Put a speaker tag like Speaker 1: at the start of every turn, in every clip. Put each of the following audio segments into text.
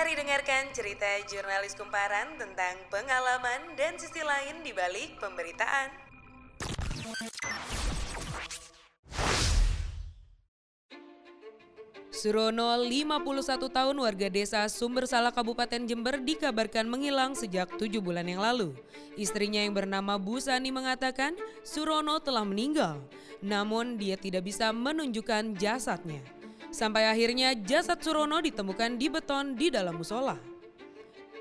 Speaker 1: Mari dengarkan cerita jurnalis kumparan tentang pengalaman dan sisi lain di balik pemberitaan. Surono, 51 tahun warga desa Sumbersala Kabupaten Jember dikabarkan menghilang sejak tujuh bulan yang lalu. Istrinya yang bernama Bu Sani mengatakan Surono telah meninggal, namun dia tidak bisa menunjukkan jasadnya. Sampai akhirnya jasad Surono ditemukan di beton di dalam musola.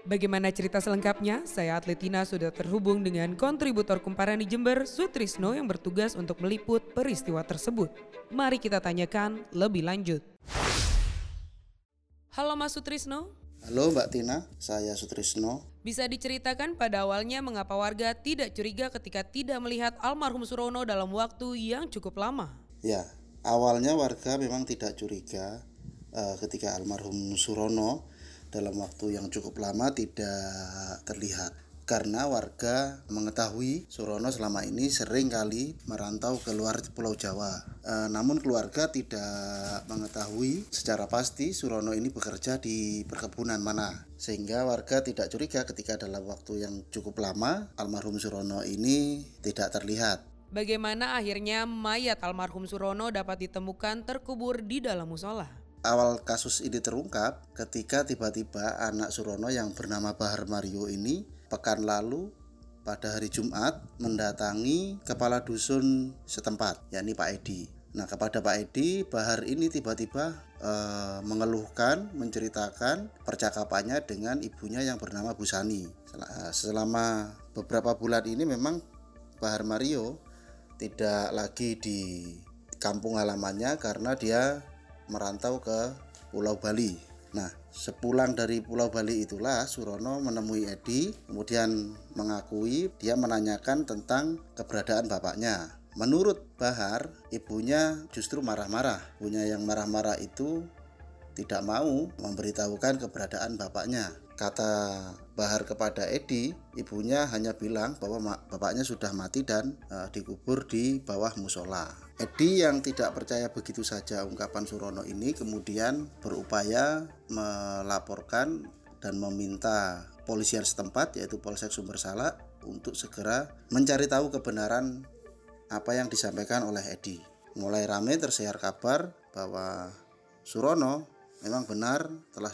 Speaker 1: Bagaimana cerita selengkapnya? Saya Atletina sudah terhubung dengan kontributor kumparan di Jember, Sutrisno yang bertugas untuk meliput peristiwa tersebut. Mari kita tanyakan lebih lanjut. Halo Mas Sutrisno.
Speaker 2: Halo Mbak Tina, saya Sutrisno.
Speaker 1: Bisa diceritakan pada awalnya mengapa warga tidak curiga ketika tidak melihat almarhum Surono dalam waktu yang cukup lama?
Speaker 2: Ya, awalnya warga memang tidak curiga uh, ketika almarhum Surono dalam waktu yang cukup lama tidak terlihat karena warga mengetahui Surono selama ini sering kali merantau ke luar Pulau Jawa. E, namun keluarga tidak mengetahui secara pasti Surono ini bekerja di perkebunan mana. Sehingga warga tidak curiga ketika dalam waktu yang cukup lama almarhum Surono ini tidak terlihat.
Speaker 1: Bagaimana akhirnya mayat almarhum Surono dapat ditemukan terkubur di dalam musola?
Speaker 2: Awal kasus ini terungkap ketika tiba-tiba anak Surono yang bernama Bahar Mario ini pekan lalu pada hari Jumat mendatangi kepala dusun setempat yakni Pak Edi. Nah kepada Pak Edi Bahar ini tiba-tiba e, mengeluhkan menceritakan percakapannya dengan ibunya yang bernama Bu Sani. Eh, selama beberapa bulan ini memang Bahar Mario tidak lagi di kampung halamannya karena dia merantau ke Pulau Bali Nah, sepulang dari Pulau Bali itulah Surono menemui Edi, kemudian mengakui dia menanyakan tentang keberadaan bapaknya. Menurut Bahar, ibunya justru marah-marah. Ibunya yang marah-marah itu tidak mau memberitahukan keberadaan bapaknya. Kata Bahar kepada Edi, ibunya hanya bilang bahwa bapaknya sudah mati dan uh, dikubur di bawah musola. Edi yang tidak percaya begitu saja ungkapan Surono ini kemudian berupaya melaporkan dan meminta polisian setempat yaitu Polsek Sumbersala untuk segera mencari tahu kebenaran apa yang disampaikan oleh Edi. Mulai ramai tersiar kabar bahwa Surono memang benar telah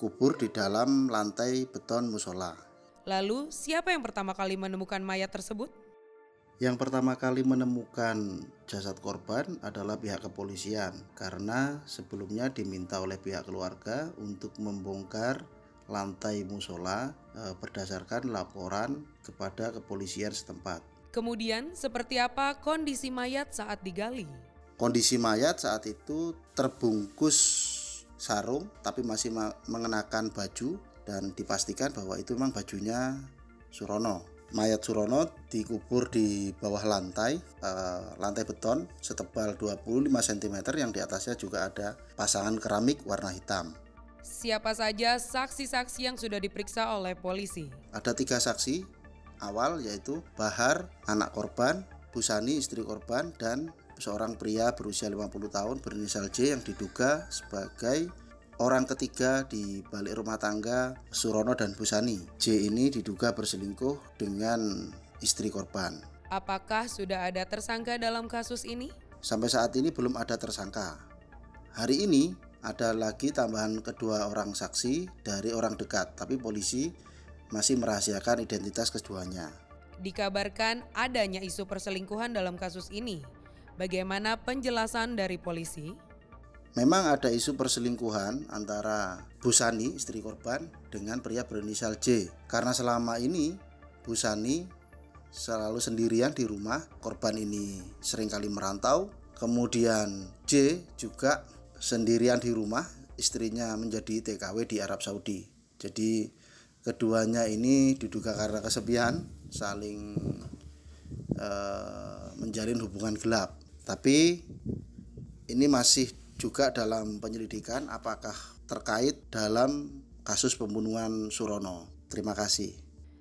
Speaker 2: dikubur di dalam lantai beton musola.
Speaker 1: Lalu, siapa yang pertama kali menemukan mayat tersebut?
Speaker 2: Yang pertama kali menemukan jasad korban adalah pihak kepolisian karena sebelumnya diminta oleh pihak keluarga untuk membongkar lantai musola e, berdasarkan laporan kepada kepolisian setempat.
Speaker 1: Kemudian, seperti apa kondisi mayat saat digali?
Speaker 2: Kondisi mayat saat itu terbungkus sarung tapi masih mengenakan baju dan dipastikan bahwa itu memang bajunya Surono mayat Surono dikubur di bawah lantai uh, lantai beton setebal 25 cm yang di atasnya juga ada pasangan keramik warna hitam.
Speaker 1: Siapa saja saksi-saksi yang sudah diperiksa oleh polisi?
Speaker 2: Ada tiga saksi awal yaitu Bahar, anak korban, Busani, istri korban, dan seorang pria berusia 50 tahun berinisial J yang diduga sebagai orang ketiga di balik rumah tangga Surono dan Busani. J ini diduga berselingkuh dengan istri korban.
Speaker 1: Apakah sudah ada tersangka dalam kasus ini?
Speaker 2: Sampai saat ini belum ada tersangka. Hari ini ada lagi tambahan kedua orang saksi dari orang dekat, tapi polisi masih merahasiakan identitas keduanya.
Speaker 1: Dikabarkan adanya isu perselingkuhan dalam kasus ini. Bagaimana penjelasan dari polisi?
Speaker 2: Memang ada isu perselingkuhan antara Busani istri korban dengan pria berinisial J. Karena selama ini Busani selalu sendirian di rumah, korban ini sering kali merantau. Kemudian J juga sendirian di rumah, istrinya menjadi TKW di Arab Saudi. Jadi keduanya ini diduga karena kesepian saling uh, menjalin hubungan gelap. Tapi ini masih juga dalam penyelidikan apakah terkait dalam kasus pembunuhan Surono. Terima kasih.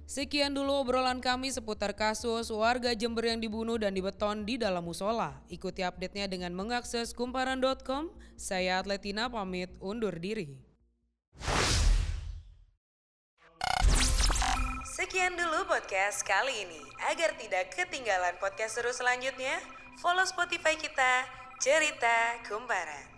Speaker 1: Sekian dulu obrolan kami seputar kasus warga Jember yang dibunuh dan dibeton di dalam musola. Ikuti update-nya dengan mengakses kumparan.com. Saya Atletina pamit undur diri. Sekian dulu podcast kali ini. Agar tidak ketinggalan podcast seru selanjutnya, follow Spotify kita, Cerita Kumparan.